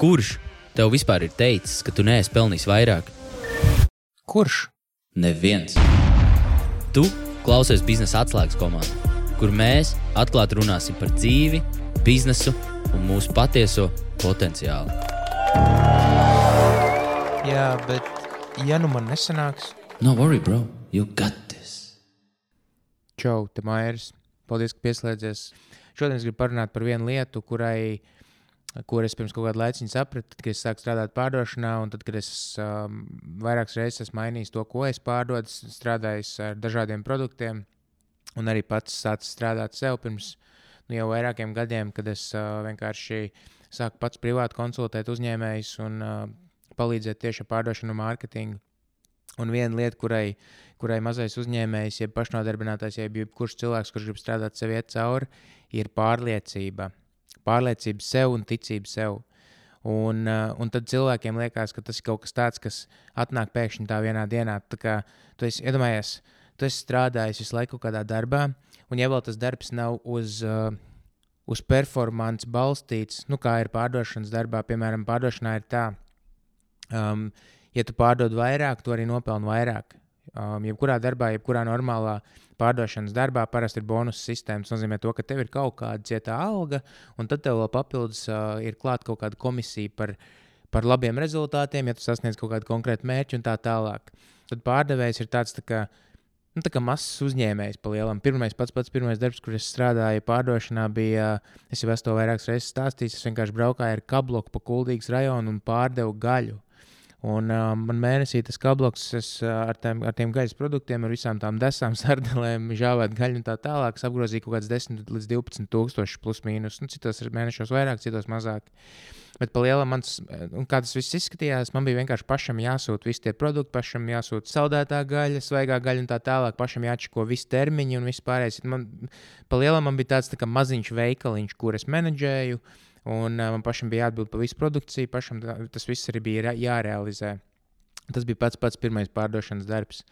Kurš tev vispār ir teicis, ka tu neesi pelnījis vairāk? Kurš? Neviens. Tu klausies biznesa atslēgas komandā, kur mēs atklāti runāsim par dzīvi, biznesu un mūsu patieso potenciālu. Jā, bet ja nu man nesanāks, No worry, bro, you got this. čau, te Mairis. Paldies, ka pieslēdzies. Šodien es gribu parunāt par vienu lietu, kurai, kur es pirms kaut kāda laika sapratu, kad es sāku strādāt pārdošanā, un tad, kad es um, vairākas reizes esmu mainījis to, ko es pārdodu, strādājis ar dažādiem produktiem, un arī pats sācis strādāt sev pirms nu, jau vairākiem gadiem, kad es uh, vienkārši sāku pats privāti konsultēt uzņēmējus un uh, palīdzēt tieši ar pārdošanu un mārketingu. Un viena lieta, kurai, kurai mazais uzņēmējs, jeb pašnodarbinātais, jeb jebkurš cilvēks, kurš grib strādāt sev iet cauri, ir pārliecība. Pārliecība sev un ticība sev. Un, uh, un tad cilvēkiem liekas, ka tas ir kaut kas tāds, kas atnāk pēkšņi tā vienā dienā. Tā kā tu esi iedomājies, tu esi strādājis visu laiku kādā darbā, un ja vēl tas darbs nav uz, uh, uz performance balstīts, nu, kā ir pārdošanas darbā, piemēram, pārdošanā ir tā, um, ja tu pārdod vairāk, tu arī nopelni vairāk. Um, jebkurā darbā, jebkurā normālā pārdošanas darbā parasti ir bonus sistēma. Tas nozīmē, to, ka tev ir kaut kāda cieta alga, un tad tev vēl papildus uh, ir klāta kaut kāda komisija par, par labiem rezultātiem, ja tu sasniedz kaut kādu konkrētu mērķu un tā tālāk. Tad pārdevējs ir tāds tā kā, nu, tā kā mazs uzņēmējs pa lielam. Pirmais, pats, pats pirmais darbs, kur es strādāju pārdošanā, bija, es jau esmu to vairākas reizes stāstījis, es vienkārši braukāju ar kabloku pa Kuldīgas rajonu un pārdevu gaļu. Un uh, man mēnesī tas kabloks es, uh, ar, tiem, ar tiem gaļas produktiem, ar visām tām desām, sardelēm, žāvēt gaļu un tā tālāk. Es apgrozīju kaut kāds 10 līdz 12 tūkstoši plus mīnus. Nu, citos mēnešos vairāk, citos mazāk. Bet par lielu mans, un kā tas viss izskatījās, man bija vienkārši pašam jāsūta visi tie produkti, pašam jāsūta saldētā gaļa, svaigā gaļa un tā tālāk. Pašam jāčako visi termiņi un viss pārējais. Man, pa lielu man bija tāds tā maziņš veikaliņš, kur es menedžēju. Un uh, man pašam bija jāatbild par visu produkciju, pašam tas viss arī bija jārealizē. Tas bija pats pats pirmais pārdošanas darbs.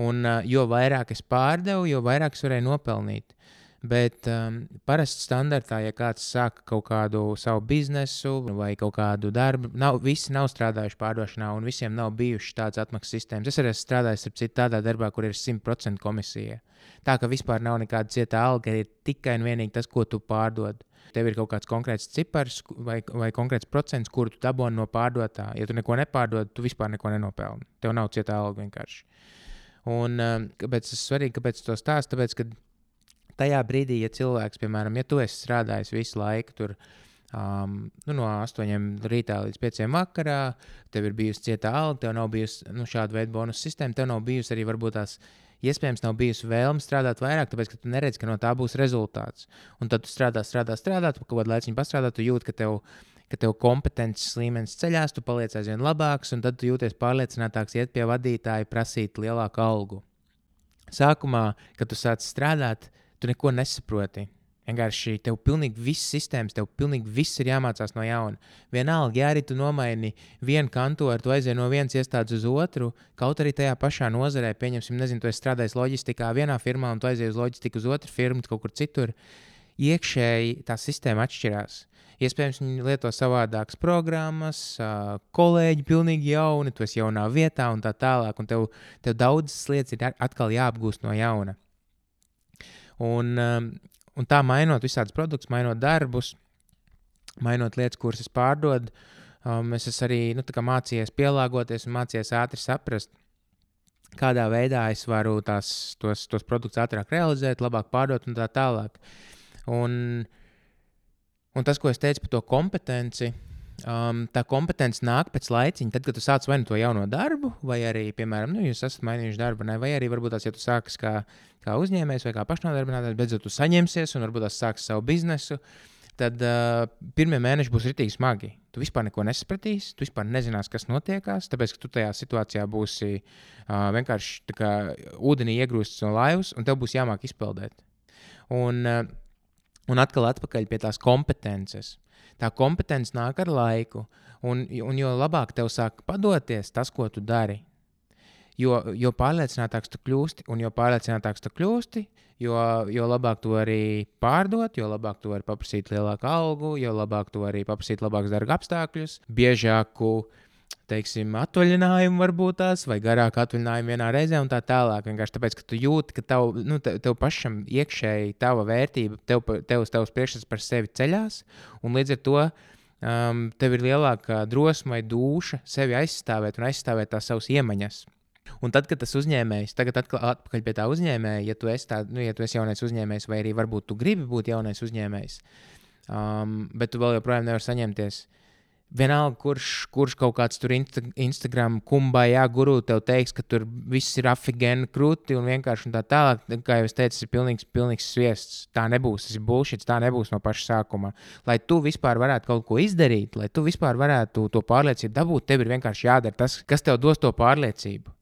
Un, uh, jo vairāk es pārdevu, jo vairāk es varēju nopelnīt. Bet um, parasti standartā, ja kāds sāk kaut kādu savu biznesu vai kaut kādu darbu, nav, visi nav strādājuši pārdošanā, un visiem nav bijušas tādas atmaksas sistēmas. Es arī esmu strādājis ar citu tādā darbā, kur ir 100% komisija. Tā ka vispār nav nekāda cieta alga, ir tikai un vienīgi tas, ko tu pārdod. Tev ir kaut kāds konkrēts cipars vai, vai konkrēts procents, kuru tu dabūji no pārdotā. Ja tu neko nepārdod, tu vispār neko nenopelni. Tev nav cieta alga vienkārši. Un um, kāpēc tas ir svarīgi, kāpēc to stāstu? Tāpēc, ka tajā brīdī, ja cilvēks, piemēram, ja tu esi strādājis visu laiku tur. Um, nu, no 8 rītā līdz 5 vakarā, tev ir bijusi cieta alga, tev nav bijusi nu, šāda veida bonus sistēma, tev nav bijusi arī varbūt tās iespējams nav bijusi vēlme strādāt vairāk, tāpēc, ka tu neredzi, ka no tā būs rezultāts. Un tad tu strādā, strādā, strādā, tu kaut kādu laiku pastrādā, tu jūti, ka tev, ka tev kompetences līmenis ceļās, tu paliec aizvien labāks, un tad tu jūties pārliecinātāks, iet pie vadītāja, prasīt lielāku algu. Sākumā, kad tu sāc strādāt, tu neko nesaproti. Vienkārši tev pilnīgi viss sistēmas, tev pilnīgi viss ir jāmācās no jauna. Vienalga, ja arī tu nomaini vienu kantoru, tu aizej no vienas iestādes uz otru, kaut arī tajā pašā nozarē, pieņemsim, nezinu, tu esi strādājis loģistikā vienā firmā un tu aizej uz loģistiku uz otru firmu, kaut kur citur. Iekšēji tā sistēma atšķirās. Iespējams, viņi lieto savādākas programmas, kolēģi pilnīgi jauni, tu esi jaunā vietā un tā tālāk. Un tev, tev daudzas lietas ir at- atkal jāapgūst no jauna. Un, um, un tā mainot visādus produktus, mainot darbus, mainot lietas, kuras es pārdodu, um, es esmu arī nu, mācījies pielāgoties un mācījies ātri saprast, kādā veidā es varu tās, tos, tos produktus ātrāk realizēt, labāk pārdot un tā tālāk. Un, un tas, ko es teicu par to kompetenci, um, tā kompetence nāk pēc laiciņa, tad, kad tu sāc vai nu to jauno darbu, vai arī, piemēram, nu, jūs esat mainījuši darbu, ne, vai arī varbūt tās, ja tu sāksi kā, kā uzņēmējs vai kā pašnodarbinātājs, beidzot tu saņemsies un varbūt tās sāksi savu biznesu. Tad uh, pirmie mēneši būs rītīgi smagi. Tu vispār neko nesapratīsi, tu vispār nezināsi, kas notiekās. Tāpēc, ka tu tajā situācijā būsi uh, vienkārši kā ūdenī iegrūsts no laivas, un tev būs jāmāk izpeldēt. Un, uh, un atkal atpakaļ pie tās kompetences. Tā kompetence nāk ar laiku, un, un jo labāk tev sāk padoties tas, ko tu dari, jo, jo pārliecinātāks tu kļūsti, un jo pārliecinātāks tu kļūsti, jo, jo labāk tu vari pārdot, jo labāk tu vari paprasīt lielāku algu, jo labāk tu vari paprasīt labākus darba apstākļus, biežāku teiksim, atvaļinājumu, varbūt tās, vai garāku atvaļinājumu vienā reizē, un tā tālāk. Vienkārši tāpēc, ka tu jūti, ka tev, nu, tev, tev pašam iekšēji tava vērtība, tev, tev, tevs priekšstats par sevi ceļās, un līdz ar to um, tev ir lielāka drosme vai dūša sevi aizstāvēt un aizstāvēt tās savas iemaņas. Un tad, kad tas uzņēmējs, tagad atpakaļ pie tā uzņēmēja, ja tu esi, tā, nu, ja tu esi jaunais uzņēmējs, vai arī varbūt tu gribi būt jaunais uzņēmējs, um, bet tu vēl joprojām nevari saņemties. Vienalga, kurš, kurš kaut kāds tur insta, Instagram kumbājā guru tev teiks, ka tur viss ir afigēni krūti un vienkārši un tā tālāk. Kā jau es teicu, ir pilnīgs, pilnīgs sviests. Tā nebūs, tas ir bullshit, tā nebūs no paša sākuma. Lai tu vispār varētu kaut ko izdarīt, lai tu vispār varētu to pārliecību dabūt, tev ir vienkārši jādara tas, kas tev dos to pārliecību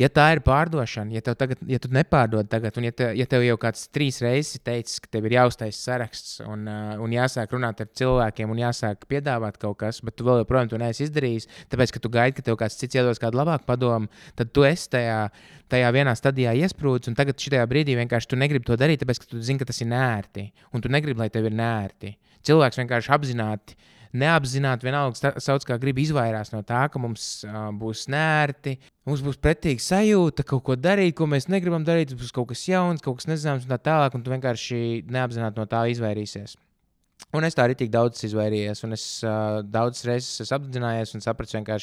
ja tā ir pārdošana, ja, tagad, ja tu nepārdod tagad, un ja, te, ja tev jau kāds trīs reizes teicis, ka tev ir jāuztais saraksts un, uh, un jāsāk runāt ar cilvēkiem un jāsāk piedāvāt kaut kas, bet tu vēl joprojām to neesi izdarījis, tāpēc ka tu gaidi, ka tev kāds cits iedos kādu labāku padomu, tad tu esi tajā, tajā vienā stadijā iesprūdis, un tagad šajā brīdī vienkārši tu negribi to darīt, tāpēc ka tu zini, ka tas ir nērti, un tu negribi, lai tev ir nērti. Cilvēks vienkārši apzināti neapzināti, vienalga sauc, kā grib izvairās no tā, ka mums uh, būs nērti, mums būs pretīga sajūta, kaut ko darīt, ko mēs negribam darīt, būs kaut kas jauns, kaut kas nezināms un tā tālāk, un tu vienkārši neapzināti no tā izvairīsies. Un es tā arī tik daudz izvairījos, un es uh, daudzas reizes apzinājies un sapratu, ka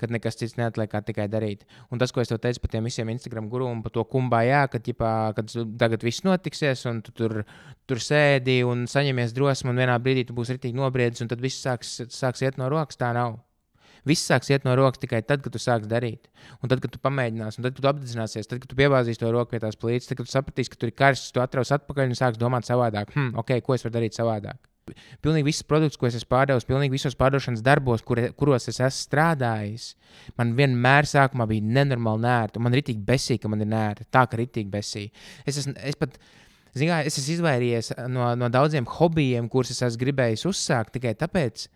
kad nekas cits neatliek, kā tikai darīt. Un tas, ko es teicu par tiem visiem Instagram gurūm, par to kumbā, jā, kad, ģipā, kad tagad viss notiksies, un tu tur, tur sēdi un saņemies drosmi, un vienā brīdī tu būsi ritīgi nobriedis, un tad viss sāks, sāks iet no rokas. Tā nav. Viss sāks iet no rokas tikai tad, kad tu sāksi darīt. Un tad, kad tu pamēģināsi, un tad, kad tu apzināsies, tad, kad tu piebāzīsi to roku pie tās plīts, tad, kad tu sapratīsi, ka tur ir karsts, tu atraus atpakaļ un sāks domāt savādāk. Hmm, ok, ko es varu darīt savādāk? Pilnīgi visus produktus, ko es esmu pārdevis, pilnīgi visos pārdošanas darbos, kur, kuros es esmu strādājis, man vienmēr sākumā bija nenormāli nērti. Man ir rītīgi besīgi, ka man ir nērti. Tā kā rītīgi besīgi. Es, esmu, es pat. Kā, es esmu izvairījies no, no daudziem hobijiem, kurus es esmu gribējis uzsākt tikai tāpēc,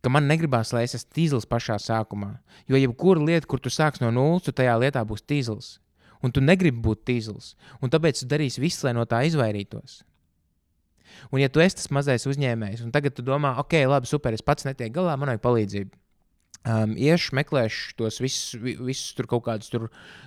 ka man negribās, lai es esmu tīzlis pašā sākumā. Jo jebkura lieta, kur tu sāksi no nulles, tu tajā lietā būs tīzlis. Un tu negribi būt tīzlis. Un tāpēc tu darīsi visu, lai no tā izvairītos. Un, ja tu esi tas mazais uzņēmējs, un tagad tu domā, ok, labi, super, es pats netieku galā, man vajag palīdzību. Um, iešu, meklēšu tos visus, visus tur kaut kādus tur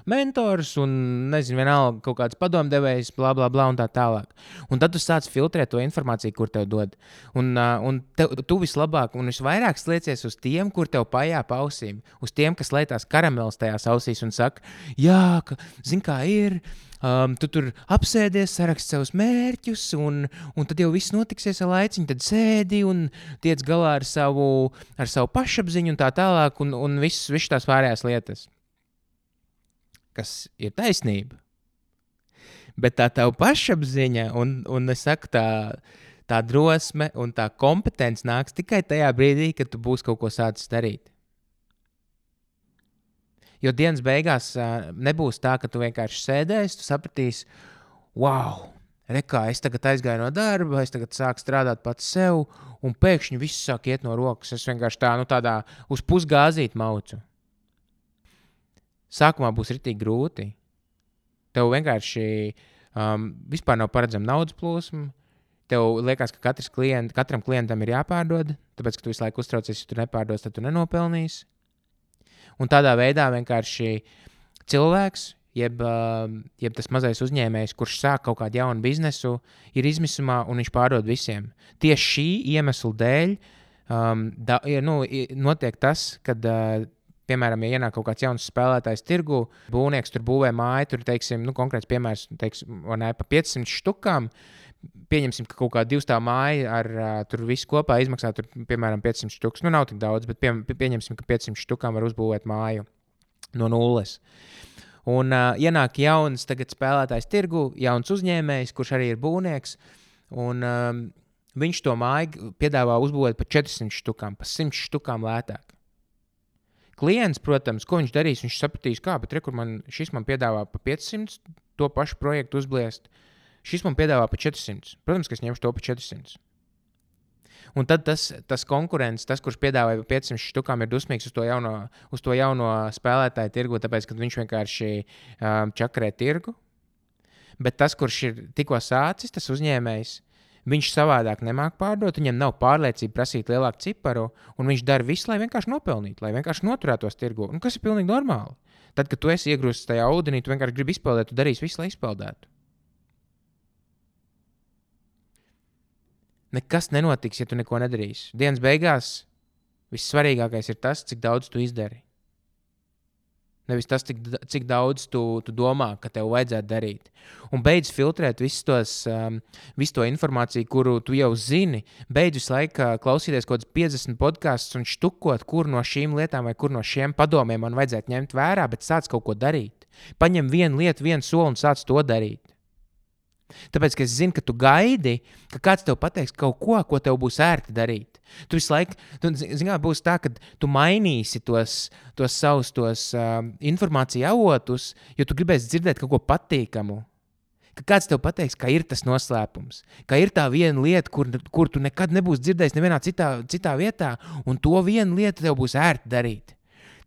mentors, un nezinu, vienalga kaut kāds padomdevējs, bla, bla, bla, un tā tālāk. Un tad tu sāc filtrēt to informāciju, kur tev dod. Un, uh, un tev, tu vislabāk un visvairāk sliecies uz tiem, kur tev pajā pausīm, uz tiem, kas lietās karamelis tajās ausīs un saka, jā, ka, zin kā ir um, tu tur apsēdies, sarakst savus mērķus, un, un tad jau viss notiksies ar laiciņu. Tad sēdi un tiec galā ar savu, ar savu pašapziņu un tā tālāk, un, un viss, viss tās pārējās lietas. Kas ir taisnība. Bet tā tava pašapziņa, un, un es saku, tā, tā drosme un tā kompetence nāks tikai tajā brīdī, kad tu būsi kaut ko sācis darīt. Jo dienas beigās uh, nebūs tā, ka tu vienkārši sēdēsi, tu sapratīsi, wow, rekā, es tagad aizgāju no darba, es tagad sāku strādāt pats sev, un pēkšņi viss sāk iet no rokas. Es vienkārši tā, nu, tādā uz pusgāzīt maucu. Sākumā būs ritīgi grūti. Tev vienkārši um, vispār nav paredzama naudas plūsma. Tev liekas, ka klient, katram klientam ir jāpārdod, tāpēc, ka tu visu laiku uztraucies, ja tu nepārdos, tad tu nenopelnīsi. Un tādā veidā vienkārši cilvēks, jeb, jeb tas mazais uzņēmējs, kurš sāk kaut kādu jaunu biznesu, ir izmisumā un viņš pārdod visiem. Tieši šī iemesla dēļ um, da, nu, notiek tas, kad. Uh, Piemēram, ja ienāk kaut kāds jauns spēlētājs tirgu, būvnieks tur būvē māju, tur, teiksim, nu, konkrēts piemērs, teiksim, ne, pa 500 štukām. Pieņemsim, ka kaut kāda divstāvā māja ar tur visu kopā izmaksā, tur, piemēram, 500 štukus. Nu, nav tik daudz, bet pie, pieņemsim, ka 500 štukām var uzbūvēt māju no nulles. Un uh, ienāk jauns spēlētājs tirgu, jauns uzņēmējs, kurš arī ir būvnieks. Un, um, viņš to māju piedāvā uzbūvēt par 400 štukām, par 100 štukām lētāk. Klients, protams, ko viņš darīs, viņš sapratīs, kā, bet rekur man šis man piedāvā par 500 to pašu projektu uzbliest. Uh, Šis man piedāvā par 400. Protams, ka es ņemšu to par 400. Un tad tas, tas konkurents, tas, kurš piedāvāja 500 štukām, ir dusmīgs uz to jauno, uz to jauno spēlētāju tirgu, tāpēc, ka viņš vienkārši um, čakarē tirgu. Bet tas, kurš ir tikko sācis, tas uzņēmējs, viņš savādāk nemāķi pārdot, viņam nav pārliecība prasīt lielāku ciparu, un viņš dara visu, lai vienkārši nopelnītu, lai vienkārši noturētos tirgu. Un kas ir pilnīgi normāli. Tad, kad tu esi iegrūstis tajā ūdenī, tu vienkārši gribi izpeldēt, tu darīsi visu, lai izpeldētu. Nekas nenotiks, ja tu neko nedarīsi. Dienas beigās vissvarīgākais ir tas, cik daudz tu izdari. Nevis tas, cik, cik daudz tu, tu domā, ka tev vajadzētu darīt. Un beidz filtrēt visu, tos, um, visu to informāciju, kuru tu jau zini. Beidz visu laiku uh, klausīties kaut kādus 50 podkāstus un štukot, kur no šīm lietām vai kur no šiem padomiem man vajadzētu ņemt vērā, bet sāc kaut ko darīt. Paņem vienu lietu, vienu soli un sāc to darīt. Tāpēc, ka es zinu, ka tu gaidi, ka kāds tev pateiks kaut ko, ko tev būs ērti darīt. Tu visu laiku, tu, zinām, būs tā, ka tu mainīsi tos, tos savus tos, uh, informāciju avotus, jo tu gribēsi dzirdēt kaut ko patīkamu. Ka kāds tev pateiks, ka ir tas noslēpums, ka ir tā viena lieta, kur, kur tu nekad nebūsi dzirdējis nevienā citā, citā vietā, un to vienu lietu tev būs ērti darīt.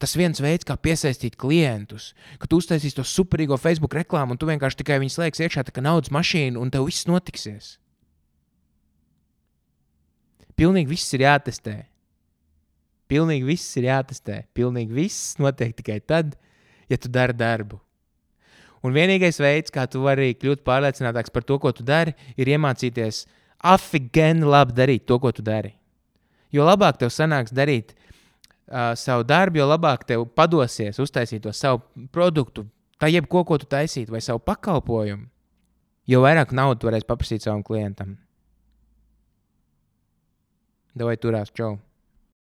Tas viens veids, kā piesaistīt klientus, ka tu uztaisīsi to superīgo Facebook reklāmu, un tu vienkārši tikai viņus liekas iekšā, tā kā naudas mašīna, un tev viss notiksies. Pilnīgi viss ir jātestē. Pilnīgi viss ir jātestē. Pilnīgi viss notiek tikai tad, ja tu dari darbu. Un vienīgais veids, kā tu vari kļūt pārliecinātāks par to, ko tu dari, ir iemācīties afigēni labi darīt to, ko tu dari. Jo labāk tev sanāks darīt uh, savu darbu, jo labāk tev padosies uztaisīt to savu produktu, tā jebko, ko tu taisītu, vai savu pakalpojumu, jo vairāk naudas varēs paprasīt savam klientam. Vai turās, čau!